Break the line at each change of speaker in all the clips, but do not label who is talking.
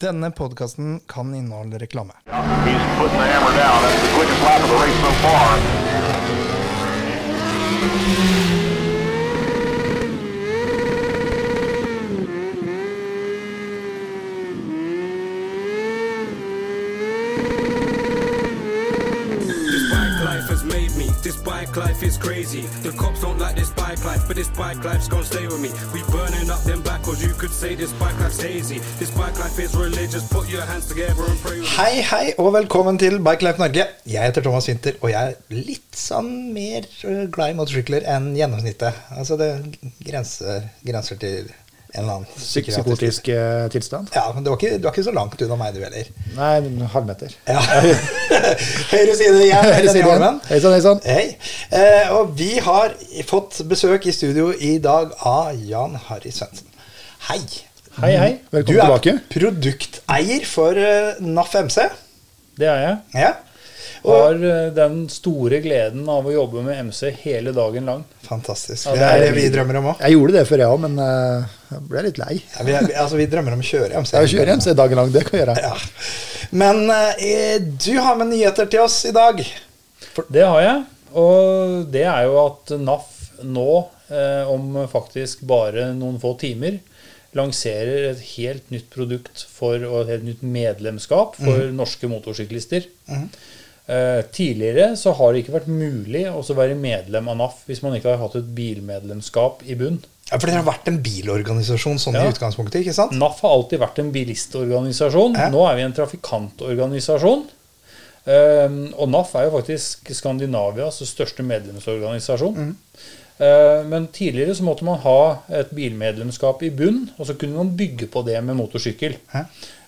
Denne podkasten kan inneholde reklame.
Bike life is crazy. The cops don't like this bike life, but this bike life's gonna stay with me. We burning up them backwards. You could say this bike life's hazy. This bike life is religious. Put your hands together and pray with me.
Hei, hei, og velkommen til Bike Life Norge. Jeg heter Thomas Winther, og jeg er litt sånn mer øh, glad i motorsykler enn gjennomsnittet. Altså, det grenser, grenser til en eller annen
psykotisk eh, tilstand?
Ja, men du var, ikke, du var ikke så langt unna meg, du heller.
Nei, en halvmeter.
Ja. Høyre side igjen.
Høyre side igjen. Hei sann, hei sann.
Hei. Eh, og vi har fått besøk i studio i dag av Jan Harry Svendsen. Hei.
Hei, hei.
Velkommen
du er
tilbake.
produkteier for eh, NAF MC.
Det er jeg.
Ja.
Har eh, den store gleden av å jobbe med MC hele dagen lang.
fantastisk.
Ja,
det er det vi drømmer om òg.
Jeg gjorde det før, jeg òg, men eh, jeg ble litt lei.
Ja, vi, er- vi- altså, vi drømmer om å kjøre MC.
Ja, kjøre MC dagen lang, det kan jeg gjøre.
Ja. Men eh, du har med nyheter til oss i dag.
Det har jeg. Og det er jo at NAF nå, eh, om faktisk bare noen få timer, lanserer et helt nytt produkt for, og et helt nytt medlemskap for norske motorsyklister. Eh, tidligere så har det ikke vært mulig å være medlem av NAF hvis man ikke har hatt et bilmedlemskap i bunn.
Ja, For dere har vært en bilorganisasjon sånn i utgangspunktet, ikke sant?
NAF har alltid vært en bilistorganisasjon.
Ja.
Nå er vi en trafikantorganisasjon. Um, og NAF er jo faktisk Skandinavias største medlemsorganisasjon.
Mm.
Uh, men tidligere så måtte man ha et bilmedlemskap i bunn, og så kunne man bygge på det med motorsykkel.
Hæ?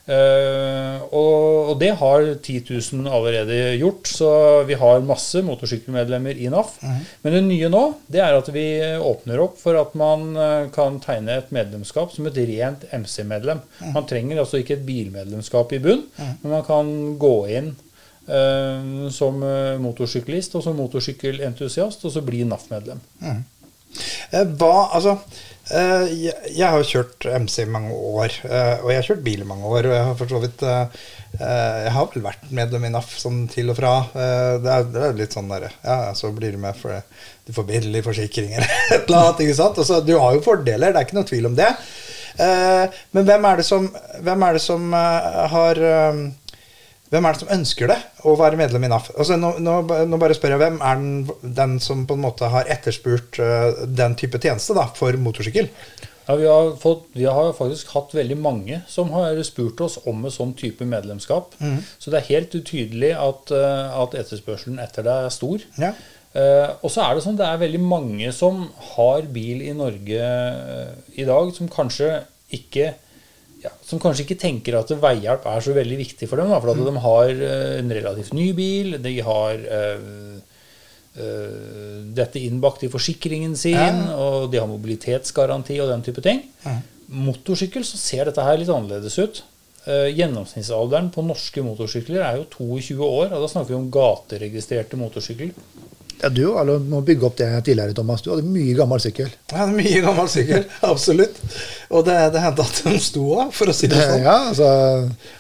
Uh, og, det har 10 000 allerede gjort, så vi har masse motorsykkelmedlemmer i NAF. Men det nye nå det er at vi åpner opp for at man uh, kan tegne et medlemskap som et rent MC-medlem. Man trenger altså ikke et bilmedlemskap i bunn, men man kan gå inn uh, som motorsyklist og som motorsykkelentusiast og så bli NAF-medlem.
Eh, Hva, altså eh, jeg, jeg har kjørt MC i mange år, eh, og jeg har kjørt bil i mange år. Og jeg har for så vidt Jeg har vel vært medlem i NAF sånn til og fra. Det er, det er litt sånn der, ja, så blir du med for du får billig forsikringer et eller annet. ikke sant? Altså, du har jo fordeler, det er ikke noe tvil om det. Men hvem er det som, er det som har hvem er det som ønsker det, å være medlem i NAF? Altså, nå, nå, nå bare spør jeg, Hvem er den, den som på en måte har etterspurt uh, den type tjeneste da, for motorsykkel?
Ja, vi har, fått, vi har faktisk hatt veldig mange som har spurt oss om en sånn type medlemskap. Så det er helt utydelig at, eh, at etterspørselen etter deg er stor.
Ja.
Uh, og så er det sånn det er veldig mange som har bil i Norge uh, i dag, som kanskje ikke ja, som kanskje ikke tenker at veihjelp er så veldig viktig for dem. Da, for at de har eh, en relativt ny bil, de har øh, øh, dette innbakt i forsikringen sin,
Ja.
og de har mobilitetsgaranti og den type ting. Motorsykkel så ser dette her litt annerledes ut. Gjennomsnittsalderen på norske motorsykler er jo 22 år, og da snakker vi om gateregistrerte motorsykler.
Ja, du alle må bygge opp det tidligere, Thomas. Du hadde mye gammel sykkel.
Ja, det mye gammel sykkel, absolutt. Og det, det hendte at de sto av, for å si det sånn.
Ja, altså,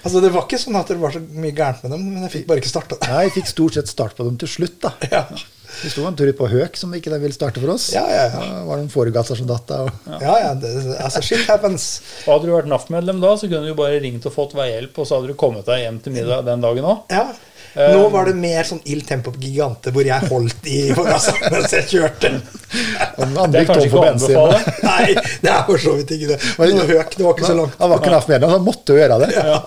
Altså, Det var ikke sånn at det var så mye gærent med dem, men jeg fikk bare ikke starta det.
nei, jeg fikk stort sett start på dem til slutt, da.
Ja,
Vi sto en tur på Høk som ikke ville starte for oss.
Ja, ja, ja.
Da var det en foregasser som datt av.
ja, ja det, altså, shit happens.
Og Hadde du vært NAF-medlem da, så kunne du bare ringt og fått veihjelp, og så hadde du kommet deg hjem til middag den dagen òg.
Ja. Nå var det mer sånn ild Tempo på Gigante, hvor jeg holdt i forgasseren mens jeg kjørte.
Det
andre
er
gikk
kanskje
tom
ikke
for
å
bensin.
anbefale.
Nei, det er for så vidt ikke det. Det det var ikke så langt.
Han var ikke NAF-medlem, så han måtte jo gjøre det.
Ja.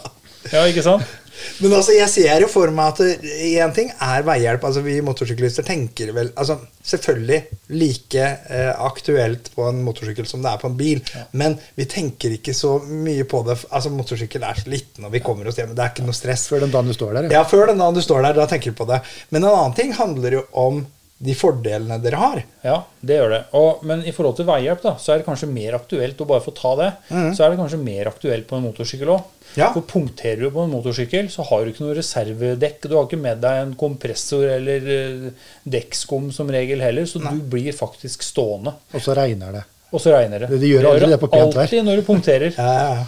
ja, ikke sant?
Men altså, jeg ser jo for meg at én ting er veihjelp. altså Vi motorsyklister tenker vel altså Selvfølgelig like eh, aktuelt på en motorsykkel som det er på en bil. Men vi tenker ikke så mye på det. altså Motorsykkel er så liten, og vi kommer oss hjem. Det er ikke noe stress.
Før den dagen du står der.
Ja, før den dagen du står der, da tenker du på det. Men en annen ting handler jo om de fordelene dere har.
Ja, det gjør det. Og, men i forhold til veihjelp, da, så er det kanskje mer aktuelt å bare få ta det. Så er det kanskje mer aktuelt på en motorsykkel òg.
Ja.
For punkterer du på en motorsykkel, så har du ikke noe reservedekk. Du har ikke med deg en kompressor eller eh, dekkskum som regel heller, så du blir faktisk stående.
Og så regner det.
Og så regner det.
Det- det gjør aldri det på pent vær.
Alltid når du punkterer.
Ja, ja, ja.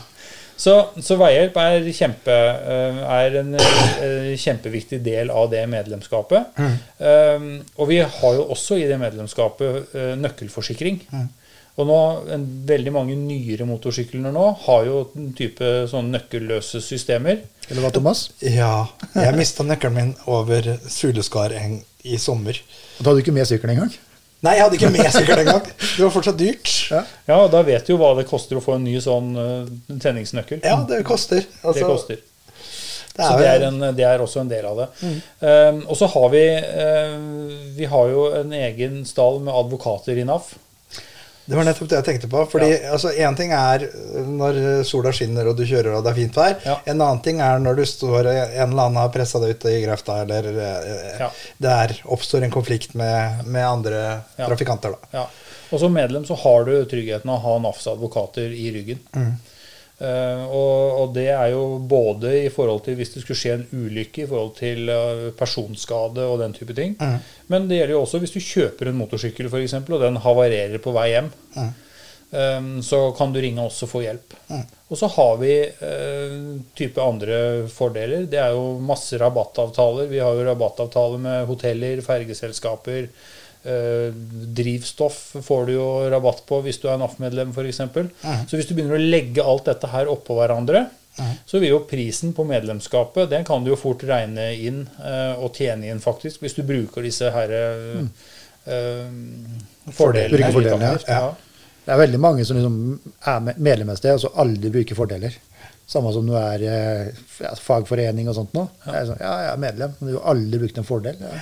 Så, så veihjelp er, kjempe, eh, er en eh, kjempeviktig del av det medlemskapet. Um, og vi har jo også i det medlemskapet nøkkelforsikring. nøkkelforsikring. Og nå, en, veldig mange nyere motorsykler nå har jo en type sånn nøkkelløse systemer.
Eller hva, Thomas?
Ja. Jeg mista nøkkelen min over Suleskar-eng i sommer.
Og Da hadde du ikke med sykkelen engang?
Nei, jeg hadde ikke med sykkel engang. Det var fortsatt dyrt.
Ja.
Ja, da vet du jo hva det koster å få en ny sånn uh, tenningsnøkkel.
Ja, det koster. Altså,
det koster.
Det
Så
er,
det er, en, det er også en del av det. Um, og så har vi uh, Vi har jo en egen stall med advokater i NAF.
Det var nettopp det jeg tenkte på. Fordi altså, Én ting er når sola skinner og du kjører og det er fint vær.
Ja.
En annen ting er når du står en eller annen har pressa deg ut i grøfta, eller eh,
Ja.
det er, oppstår en konflikt med, med andre
Ja.
trafikanter. da.
Ja. Og som medlem så har du tryggheten av å ha NAFs advokater i ryggen. Eh, og, og det er jo både i forhold til hvis det skulle skje en ulykke, i forhold til eh, personskade og den type ting. Men det gjelder jo også hvis du kjøper en motorsykkel for eksempel, og den havarerer på vei hjem. Eh, så kan du ringe oss og få hjelp. Og så har vi uh, type andre fordeler. Det er jo masse rabattavtaler. Vi har jo rabattavtaler med hoteller, fergeselskaper. Eh, drivstoff får du jo rabatt på hvis du er NAF-medlem f.eks. Så hvis du begynner å legge alt dette her oppå hverandre, så vil jo prisen på medlemskapet Den kan du jo fort regne inn eh, og tjene inn, faktisk, hvis du bruker disse her eh, eh, fordelene.
Bruker fordelene,
aktivt,
ja.
ja.
Det er veldig mange som liksom er med- medlem et sted, og så aldri bruker fordeler. Samme som du er eh, fagforening og sånt nå. Jeg er sånn, ja, jeg er medlem, men du har aldri brukt en fordel. Ja.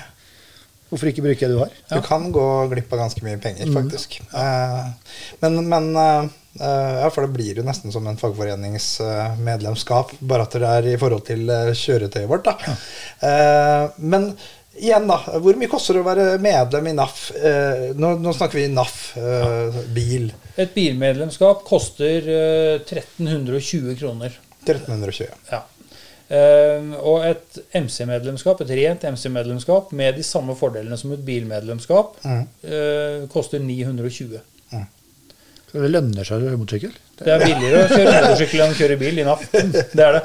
Hvorfor ikke bruke det du har?
Du kan gå glipp av ganske mye penger, faktisk. Eh, men men eh, eh, ja, for det blir jo nesten som en fagforeningsmedlemskap, bare at det er i forhold til eh, kjøretøyet vårt. da. Eh, men igjen, da. Hvor mye koster det å være medlem i NAF? Eh, nå, nå snakker vi NAF, eh, bil.
Et bilmedlemskap koster eh, 1320 kroner.
1320.
Ja. Eh, og et MC-medlemskap, et rent MC-medlemskap med de samme fordelene som et bilmedlemskap, eh, koster 920.
Så det lønner seg å kjøre motorsykkel.
Det er billigere å kjøre motorsykkel enn å kjøre bil i NAF. Det er det.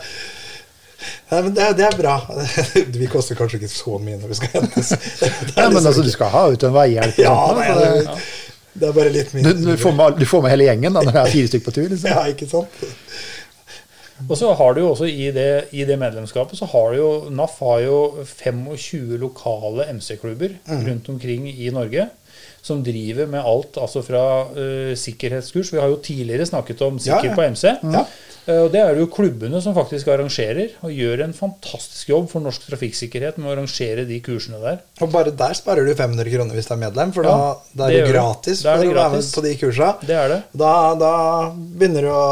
Nei, men det, er- det er bra. Vi koster kanskje ikke så mye når vi skal hentes.
Ja, men
liksom
altså, du skal ha ut en veihjelp.
Ja, nei, det, det er bare litt mindre.
du, du, får med, du får med hele gjengen da, når det er fire stykker på tur. Liksom.
Ja, ikke sant?
Og så har du jo også i det, i det medlemskapet så har du jo NAF har jo 25 lokale MC-klubber rundt omkring i Norge. Som driver med alt altså fra uh, sikkerhetskurs. Vi har jo tidligere snakket om Sikker
ja.
på MC.
Ja.
Uh, og Det er det jo klubbene som faktisk arrangerer, og gjør en fantastisk jobb for norsk trafikksikkerhet med å arrangere de kursene der.
Og bare der sparer du 500 kroner hvis du er medlem, for
Ja,
da,
det
er det gratis
det er
for å være med på de kursa.
Det er det.
Da, da begynner du å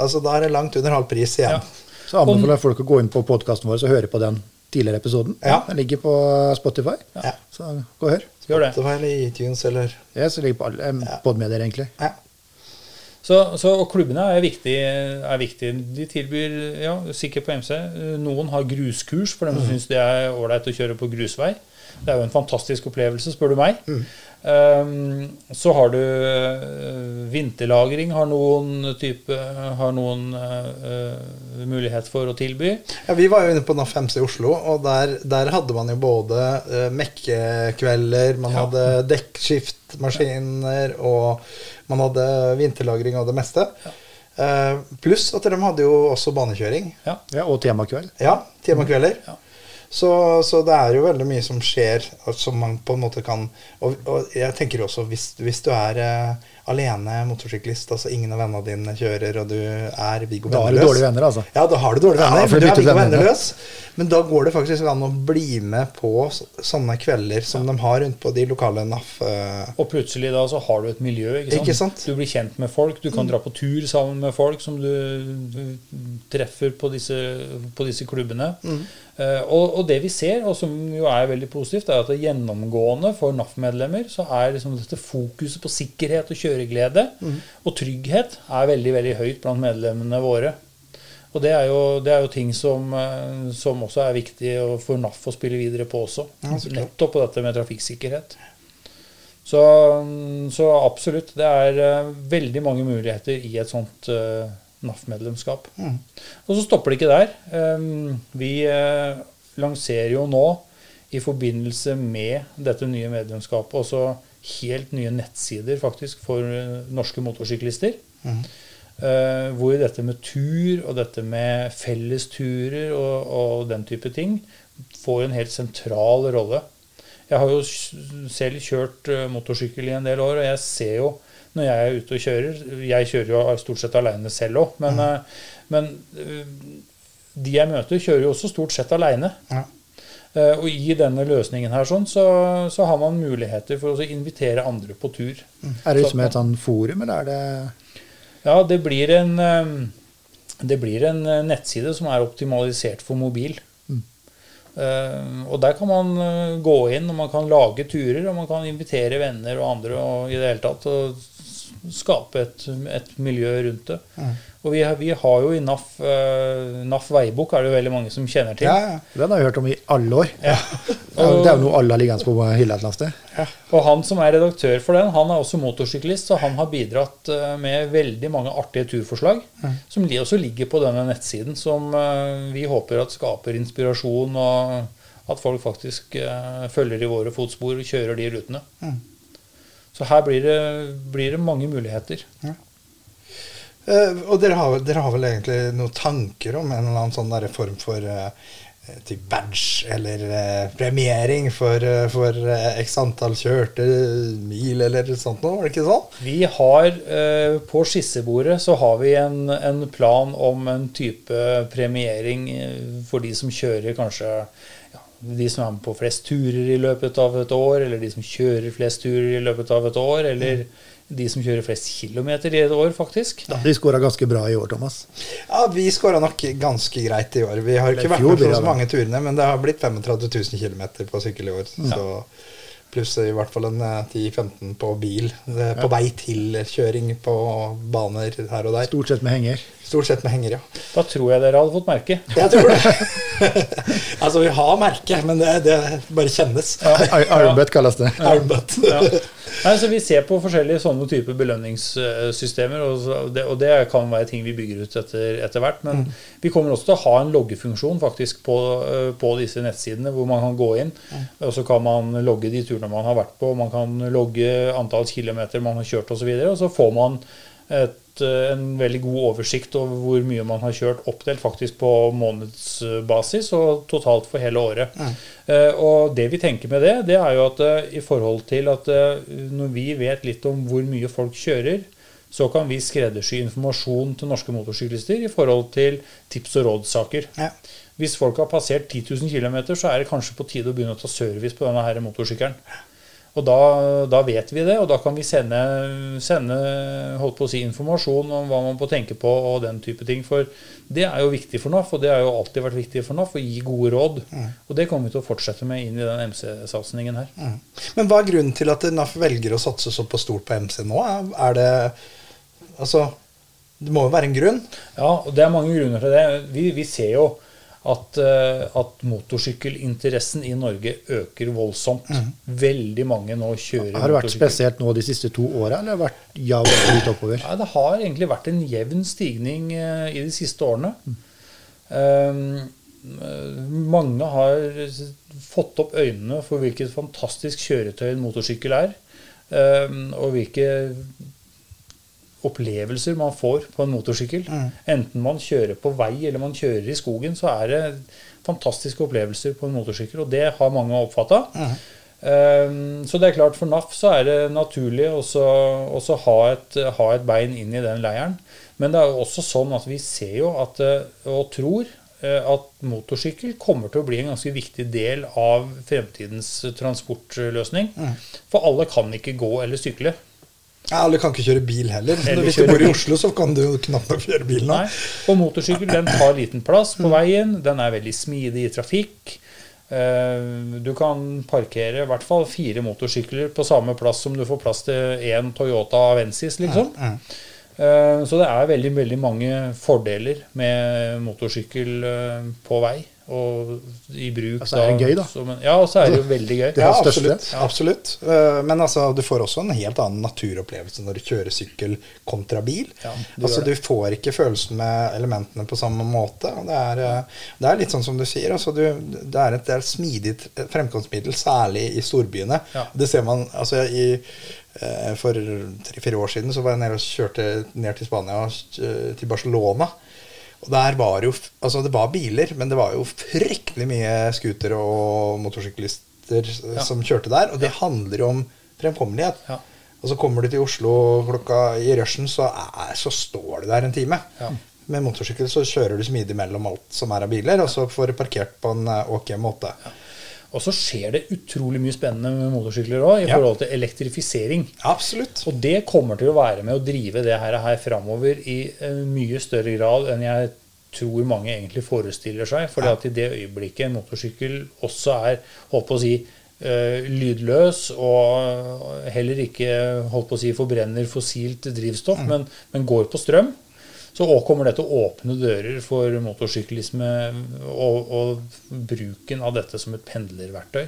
Altså, da er det langt under halv pris igjen.
Ja.
Så anbefaler jeg folk å gå inn på podkasten vår og høre på den tidligere episoden.
Ja.
Den ligger på Spotify,
Ja.
så gå og hør.
Gjør det.
Det eller iTunes eller
Ja, så ligger på alle eh, podmedier, egentlig.
ja.
Så, så, og klubbene er viktige. Er viktige. De tilbyr ja, sikkert på MC. Noen har gruskurs for dem som syns det er ålreit å kjøre på grusvei. Det er jo en fantastisk opplevelse, spør du meg. Um, så har du uh, vinterlagring, har noen type Har noen uh, mulighet for å tilby.
Ja, Vi var jo inne på NAF MC i Oslo, og der, der hadde man jo både uh, mekkekvelder, man
Ja.
hadde dekkskiftmaskiner, og man hadde vinterlagring og det meste. Eh, pluss at de hadde jo også banekjøring.
Ja.
Ja, og temakveld.
Ja, temakvelder.
Ja.
Så, så det er jo veldig mye som skjer, som man på en måte kan Og, og jeg tenker også, hvis, hvis du er eh, alene motorsyklist, altså ingen av vennene dine kjører, og du er Viggo
Da har du dårlige venner, altså.
Ja, da har du dårlige
Ja,
venner.
for
du er Viggo
Vennerløs.
Venneløs. Men da går det faktisk an å bli med på sånne kvelder som de har rundt på de lokale NAF. eh,
Og plutselig da så har du et miljø. Ikke sant?
Ikke sant?
Du blir kjent med folk. Du kan dra på tur sammen med folk som du, du treffer på disse, på disse klubbene. Eh, og, og det vi ser, og som jo er veldig positivt, er at det gjennomgående for NAF-medlemmer så er liksom dette fokuset på sikkerhet og kjøreglede og trygghet er veldig veldig høyt blant medlemmene våre. Og det er jo, det er jo ting som, eh, som også er viktig for NAF å spille videre på også.
Ja.
Nettopp på dette med trafikksikkerhet. Så, så absolutt. Det er eh, veldig mange muligheter i et sånt, uh, NAF-medlemskap. Og så stopper det ikke der. Um, Vi uh, lanserer jo nå, i forbindelse med dette nye medlemskapet, også helt nye nettsider faktisk for eh, norske motorsyklister. Eh, hvor dette med tur og dette med fellesturer og, og den type ting får en helt sentral rolle. Jeg har jo selv kjørt eh, motorsykkel i en del år, og jeg ser jo når jeg er ute og kjører Jeg kjører jo stort sett alene selv òg, men, eh, men de jeg møter, kjører jo også stort sett alene.
Ja.
Eh, Og i denne løsningen her sånn, så, så har man muligheter for å invitere andre på tur.
Er det som et sånn forum, eller er det
Ja, det blir en, eh, det blir en eh, nettside som er optimalisert for mobil. Eh, og der kan man gå inn, og man kan lage turer, og man kan invitere venner og andre og i det hele tatt og skape et, et miljø rundt det. Og vi, har- vi har jo i NAF, uh, NAF veibok er det jo veldig mange som kjenner til.
Ja, ja.
Den har vi hørt om i alle år.
Ja.
Jo- det er jo noe alle har liggende på hylla et eller annet sted.
Og han som er redaktør for den, han er også motorsyklist, så han har bidratt eh, med veldig mange artige turforslag, som li- også ligger på denne nettsiden, som uh, vi håper at skaper inspirasjon, og at folk faktisk uh, følger i våre fotspor og kjører de rutene. Så her blir det, blir det mange muligheter.
Eh, og dere har, dere har vel egentlig noen tanker om en eller annen sånn der form for uh, typ badge eller uh, premiering for, eh, for eh, x antall kjørte mil eller sånt noe, var det ikke sånn?
Vi har eh, På skissebordet så har vi en, en plan om en type premiering eh, for de som kjører kanskje ja, de som er med på flest turer i løpet av et år, eller de som kjører flest turer i løpet av et år, eller de som kjører flest kilometer i et år, faktisk.
De skåra ganske bra i år, Thomas.
Ja, vi skåra nok ganske greit i år. Vi har ikke vært med på så mange turene, men det har blitt 35 000 km på sykkel i år. Så pluss i hvert fall en eh, 10-15 på bil. eh, På vei til kjøring på baner her og der.
Stort sett med henger.
Stort sett med henger, ja.
Da tror jeg dere hadde fått merke.
Jeg tror det. altså, vi har merke, men det, det bare kjennes.
Ja, Armbøtt kalles det.
Armbånd.
Nei, så Vi ser på forskjellige sånne typer belønningssystemer, og, det, og det kan være ting vi bygger ut etter, etter hvert. Men vi kommer også til å ha en loggefunksjon faktisk på, eh, på disse nettsidene, hvor man kan gå inn. Og så kan man logge de turene man har vært på, man kan logge antall kilometer man har kjørt osv. Og, så videre, og så får man et, eh, en veldig god oversikt over hvor mye man har kjørt, oppdelt faktisk på månedsbasis og totalt for hele året. Eh, Og det vi tenker med det, det er jo at eh, i forhold til at når vi vet litt om hvor mye folk kjører, så kan vi skreddersy informasjon til norske motorsyklister i forhold til tips og rådsaker.
Ja.
Hvis folk har passert 10 000 km, så er det kanskje på tide å begynne å ta service på denne motorsykkelen. Og da, da vet vi det, og da kan vi sende, sende holdt på å si, informasjon om hva man må tenke på og den type ting. For det er jo viktig for NAF, og det har jo alltid vært viktig for NAF å gi gode råd. Og det kommer vi til å fortsette med inn i den MC-satsingen her.
Mm. Men hva er grunnen til at NAF velger å satse såpass stort på MC nå? Er det Altså, det må jo være en grunn?
Ja, og det er mange grunner til det. Vi, vi ser jo at, eh, at motorsykkelinteressen i Norge øker voldsomt. Veldig mange nå kjører motorsykkel.
Har det vært spesielt nå de siste to åra, eller har det vært jevnt litt oppover?
Nei, det har egentlig vært en jevn stigning eh, i de siste årene. Um, eh, mange har fått opp øynene for hvilket fantastisk kjøretøy en motorsykkel er. Um, og hvilke opplevelser man får på en motorsykkel. Enten man kjører på vei eller man kjører i skogen, så er det fantastiske opplevelser på en motorsykkel. Og det har mange oppfatta. Um, så det er klart for NAF så er det naturlig å så- å så ha, ha et bein inn i den leiren. Men det er jo også sånn at vi ser jo at, eh, og tror eh, at motorsykkel kommer til å bli en ganske viktig del av fremtidens transportløsning. For alle kan ikke gå eller sykle.
Ja, du kan ikke kjøre bil heller.
Eller
Hvis du bor i. Oslo, så kan du knapt nok kjøre bil nå.
Nei. Og motorsykkel den tar liten plass på veien. Den er veldig smidig i trafikk. Eh, Du kan parkere i hvert fall fire motorsykler på samme plass som du får plass til én Toyota Avensis, liksom. Eh, Så det er veldig, veldig mange fordeler med motorsykkel eh, på vei. Og i bruk.
Ja, er det gøy, da.
Som en, ja, og så er det jo veldig gøy.
Det
Ja,
er det største.
absolutt. absolutt. Eh, Men altså, du får også en helt annen naturopplevelse når du kjører sykkel kontra bil.
Ja, du
altså, du får ikke følelsen med elementene på samme måte. Det er, eh, det er litt sånn som du sier. Altså, du, det er et, det smidig fremkomstmiddel, særlig i storbyene.
Ja.
Det ser man altså, i eh, For tre-fire år siden så var jeg nede og kjørte ned til Spania, eh, til Barcelona. Og der var jo, altså det var biler, men det var jo fryktelig mye scootere og motorsyklister
Ja.
som kjørte der. Og det handler jo om fremkommelighet.
Ja.
Og så kommer du til Oslo klokka i rushen, så, er, så står du der en time.
Ja.
Med motorsykkel så kjører du smidig mellom alt som er av biler, og så får du parkert på en eh, ok måte.
Og så skjer det utrolig mye spennende med motorsykler òg, i
Ja.
forhold til elektrifisering.
Absolutt.
Og det kommer til å være med å drive det her, her framover i mye større grad enn jeg tror mange egentlig forestiller seg. fordi
Ja.
i det øyeblikket en motorsykkel også er holdt på å si, eh, lydløs og heller ikke holdt på å si, forbrenner fossilt drivstoff,
Mm.
men, men går på strøm, så kommer det til å åpne dører for motorsyklisme og, og bruken av dette som et pendlerverktøy.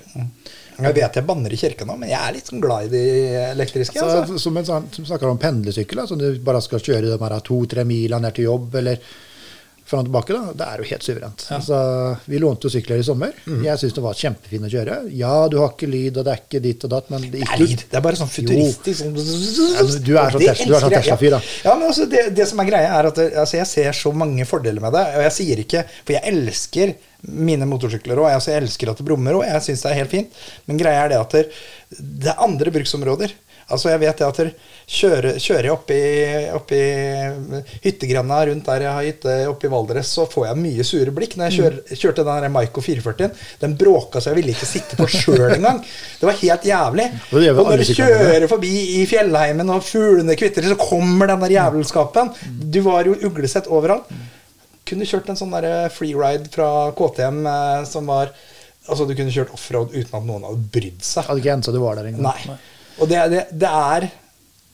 Jeg vet jeg banner i kirka nå, men jeg er litt sånn glad i de elektriske.
Altså,
Altså.
som en sånn, som snakker om pendlesykkel, som altså, du bare skal kjøre de to-tre mila ned til jobb eller fram og tilbake, da, det er jo helt suverent. Altså, vi lånte jo sykler i sommer.
Mm.
Jeg syns det var kjempefint å kjøre. Ja, du har ikke lyd, og det er ikke ditt og datt, men det
Det
gikk jo
lyd. Det er bare sånn futuristisk. Sånn,
du er sånn Tesla- du er sånn
jeg,
Tesla-fyr, da.
Ja, ja men altså, det, det som er greia, er at altså, jeg ser så mange fordeler med det. Og jeg sier ikke For jeg elsker mine motorsykler òg. Altså, jeg elsker at det brummer òg. Jeg syns det er helt fint. Men greia er det at det, det er andre bruksområder. Altså, jeg vet det at kjører, kjører jeg oppi, oppi hyttegrenda rundt der jeg har hytte opp i Valdres, så får jeg mye sure blikk. Når jeg kjør, kjørte den Maiko 440-en, den bråka så jeg ville ikke sitte på sjøl engang. Det var helt jævlig.
Og
når du kjører forbi i fjellheimen, og fuglene kvitrer, så kommer den der jævelskapen. Du var jo uglesett overalt. Kunne kjørt en sånn der freeride fra KTM eh, som var Altså, du kunne kjørt offroad uten at noen hadde brydd seg.
Hadde ikke ensa du var der engang.
Nei. Og det, det, det er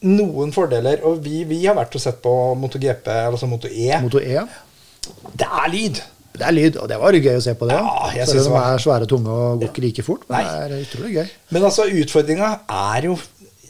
noen fordeler. Og vi, vi har vært og sett på MotoGP, altså Moto E.
Moto E,
Det er lyd!
det er lyd, og det var gøy å se på det.
Ja, jeg
Selv om
det
de er svære tunge og går ikke like fort. Men
Nei.
det er utrolig gøy.
Men altså, utfordringa er jo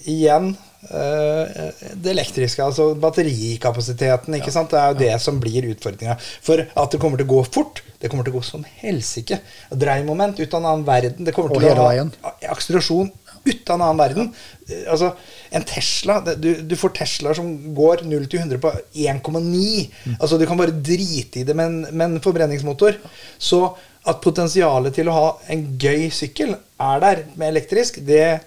igjen Uh, det elektriske, altså batterikapasiteten. ikke sant? Det er jo det som blir utfordringa. For at det kommer til å gå fort, det kommer til å gå som helsike. Dreiemoment ut av en annen verden. Det kommer
Og
til å ha
veien.
akselerasjon ut av en annen verden. Eh, Altså, en Tesla du, du får Teslaer som går 0 til 100 på 1,9.
Mm.
Altså, du kan bare drite i det med en, med en forbrenningsmotor. Så at potensialet til å ha en gøy sykkel er der med elektrisk, det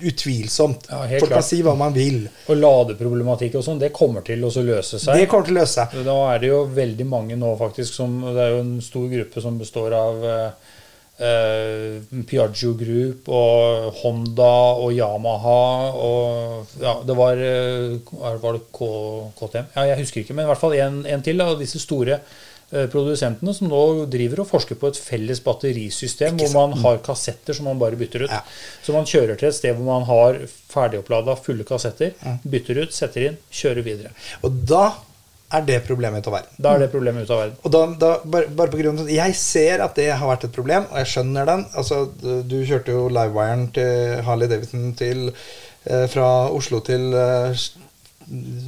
utvilsomt.
Ja,
Folk kan si hva man vil.
Og ladeproblematikk og sånn, det kommer til å løse seg.
Det kommer til å løse seg.
Da er det jo veldig mange nå faktisk som Det er jo en stor gruppe som består av eh, eh, Piaggio Group og Honda og Yamaha og Ja, det var eh, Var det K, KTM? Ja, jeg husker ikke, men i hvert fall en, en til av disse store eh, produsentene som nå driver og forsker på et felles batterisystem hvor man har kassetter som man bare bytter ut.
Ja.
Så man kjører til et sted hvor man har ferdigopplada fulle kassetter, bytter ut, setter inn, kjører videre.
Og da er det problemet ut av verden.
Da er det problemet ute av verden.
Og da, da, bare, bare på grunn av Jeg ser at det har vært et problem, og jeg skjønner den. Altså, du, kjørte jo livewiren til Harley Davidson til, eh, fra Oslo til eh,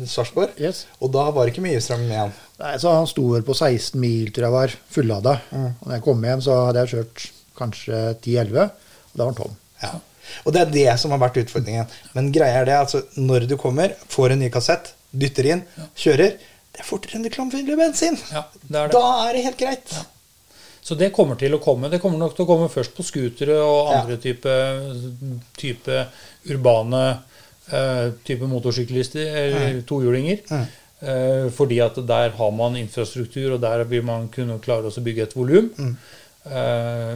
Sarpsborg.
Yes.
Og da var det ikke mye strøm igjen.
Nei, så Han sto vel på 16 mil, tror jeg var, fullada. Og når jeg kom hjem, så hadde jeg kjørt kanskje 10-11, og da var den tom.
Ja. Og det er det som har vært utfordringen. Men greia er det, altså når du kommer, får en ny kassett, dytter inn, kjører Det er fortere enn fylle bensin.
Ja, det er det.
Da er det helt greit.
Så det kommer til å komme. Det kommer nok til å komme først på scootere og andre type, type urbane uh, type motorsyklister, eller tohjulinger. Eh, fordi at der har man infrastruktur, og der vil man kunne klare å bygge et volum. Eh,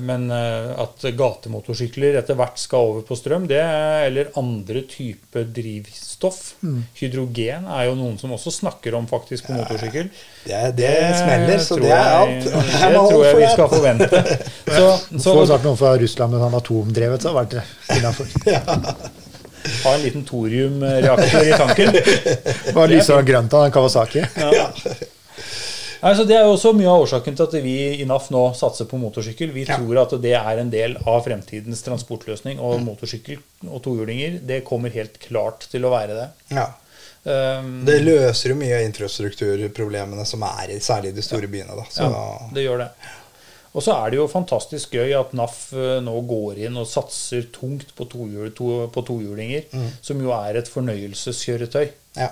men eh, at gatemotorsykler etter hvert skal over på strøm, det er, eller andre typer drivstoff Hydrogen er jo noen som også snakker om faktisk på motorsykkel.
Det, det smeller, så det er alt.
Det
må
tror jeg vi skal forvente. Så,
Så får snart noen fra Russland med sånn atomdrevet, så har det vært innafor.
ha en liten thoriumreaktor i tanken.
Bare lyser av grønt av en Kawasaki.
Ja.
Altså, det er jo også mye av årsaken til at vi i NAF nå satser på motorsykkel. Vi
Ja.
tror at det er en del av fremtidens transportløsning. Og motorsykkel og tohjulinger det kommer helt klart til å være det.
Ja.
Um,
Det løser jo mye av infrastrukturproblemene som er i særlig de store byene. Da. Så,
Ja, det gjør det. Og så er det jo fantastisk gøy at NAF eh, nå går inn og satser tungt på, tohjul, to, på tohjulinger, som jo er et fornøyelseskjøretøy.
ja.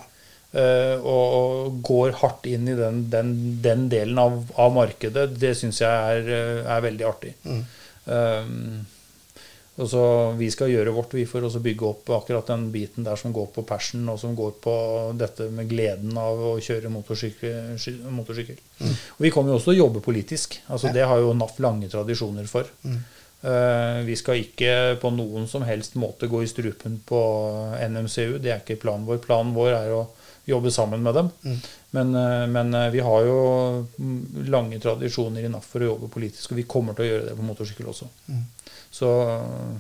Eh, og, og går hardt inn i den, den, den delen av, av markedet. Det syns jeg er, eh, er veldig artig. Um, og så Vi skal gjøre vårt vi for å bygge opp akkurat den biten der som går på passion, og som går på dette med gleden av å kjøre motorsykkel. motorsykkel. Mm. Og Vi kommer jo også til å jobbe politisk. altså Det har jo NAF lange tradisjoner for. Eh, vi skal ikke på noen som helst måte gå i strupen på NMCU. Det er ikke planen vår. Planen vår er å jobbe sammen med dem. Men, eh, men eh, vi har jo mm, lange tradisjoner i NAF for å jobbe politisk, og vi kommer til å gjøre det på motorsykkel også. Så øh,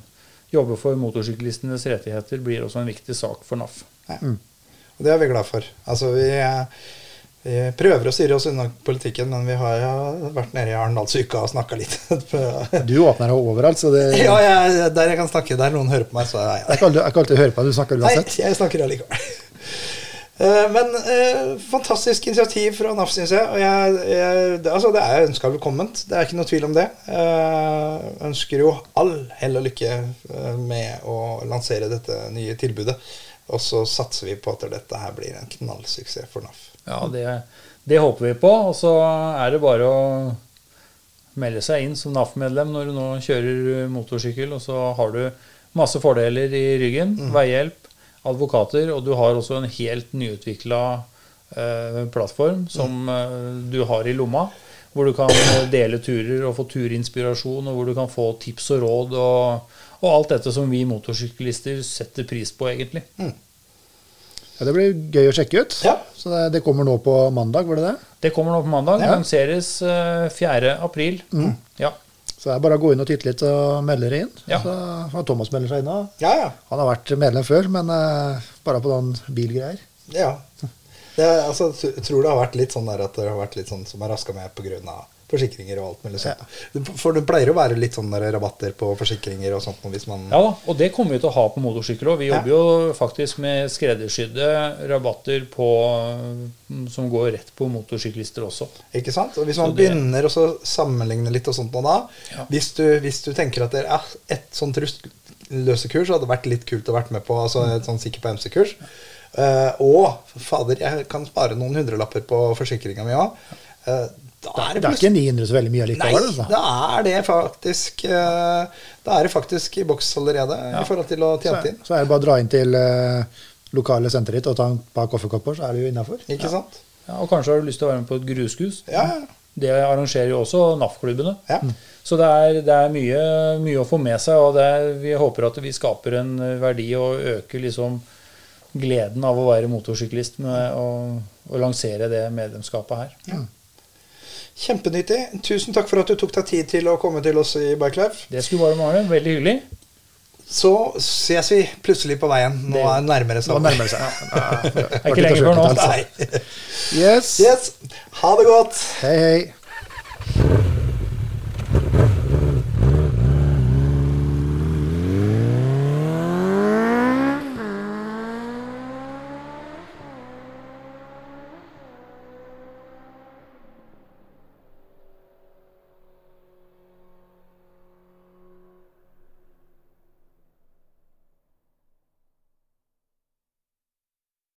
jobbe for motorsyklistenes rettigheter blir også en viktig sak for NAF.
Og det er vi glad for. Altså, vi, vi prøver å styre oss unna politikken, men vi har jo vært nede i Arendalsuka og snakka litt.
Du åpner deg overalt, så det
ja, jeg, der jeg kan snakke, der noen hører på meg, så ja, jeg
Jeg kan jeg kan alltid høre på deg. Du snakker
Nei, jeg snakker allikevel. Eh, Men eh, fantastisk initiativ fra NAF, syns jeg. Og jeg, jeg det, altså, det er ønska velkomment. Det er ikke noe tvil om det. Eh, ønsker jo all hell og lykke eh, med å lansere dette nye tilbudet. Og så satser vi på at dette her blir en knallsuksess for NAF.
Ja, det, det håper vi på. Og så er det bare å melde seg inn som NAF-medlem når du nå kjører motorsykkel, og så har du masse fordeler i ryggen. Veihjelp, advokater, og du har også en helt nyutvikla eh, plattform som eh, du har i lomma. Hvor du kan eh, dele turer og få turinspirasjon, og hvor du kan få tips og råd. Og, og alt dette som vi motorsyklister setter pris på, egentlig.
Ja, det blir gøy å sjekke ut.
Ja.
Så det, det kommer nå på mandag, var det det?
Det kommer nå på mandag.
Ja.
Lanseres eh, 4. april. Ja.
Så det er bare å gå inn og titte litt og melde dere inn.
Ja.
Så Thomas melder seg inn. da.
Ja, ja.
Han har vært medlem før, men uh, bare på noen bilgreier.
ja. Det, altså, tror det har vært litt sånn der at det har vært litt sånn som har raska med pga. Forsikringer og alt mulig sånt. Ja. For det pleier å være litt sånn rabatter på forsikringer og sånt hvis man
Ja da, og det kommer vi til å ha på motorsykkel òg. Vi
Ja.
jobber jo faktisk med skreddersydde rabatter på, som går rett på motorsyklister også.
Ikke sant? Og hvis man
det-
begynner å sammenligne litt og sånt nå da
Ja.
hvis, du, hvis du tenker at det er et sånt løsekurs hadde vært litt kult å vært med på, altså et sånn sikker på MC-kurs. Eh, og fader, jeg kan spare noen hundrelapper på forsikringa mi òg. Da er
Det er ikke 900 så veldig mye likevel. Nei,
da er det faktisk eh, Da er det faktisk i boks allerede i forhold til å
Så,
tjene inn.
så er det bare å dra inn til uh, lokale senteret ditt og ta en par kaffekopper, så er det jo innafor.
Ikke sant?
Ja, og kanskje har du lyst til å være med på et grushus.
Ja, ja.
Det arrangerer jo også NAF-klubbene.
Ja.
Så det er, det er mye, mye å få med seg, og det er, vi håper at vi skaper en verdi og øker liksom gleden av å være motorsyklist med å, lansere det medlemskapet her.
Kjempenyttig. Tusen takk for at du tok deg tid til å komme til oss i Bike Life.
Det skulle bare mangle. Veldig hyggelig.
Så ses vi plutselig på veien. Nå
Det-
er det nærmere
Nå nærmer det seg. Ja,
Det er ikke lenger før nå.
Yes.
Yes. Ha det godt.
Hei, hei.